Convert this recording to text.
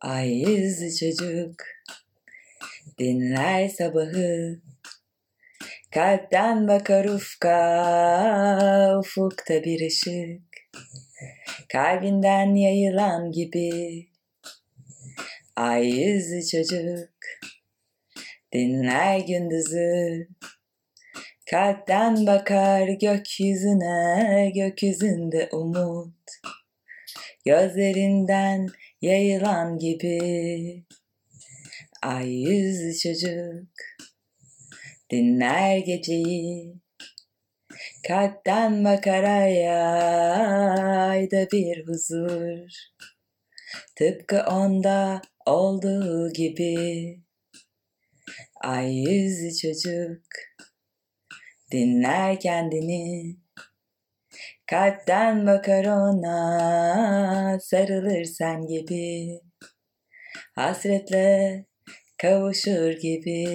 Ay yüzlü çocuk. Dinler sabahı. Kalpten bakar ufka, ufukta bir ışık. Kalbinden yayılan gibi. Ay yüzlü çocuk. Dinler gündüzü. Kalpten bakar gökyüzüne, gökyüzünde umut Gözlerinden yayılan gibi. Ay yüzlü çocuk dinler geceyi. Kalpten bakar ayda bir huzur. Tıpkı onda olduğu gibi. Ay yüzlü çocuk dinler kendini Kalpten bakar ona sarılır gibi. Hasretle kavuşur gibi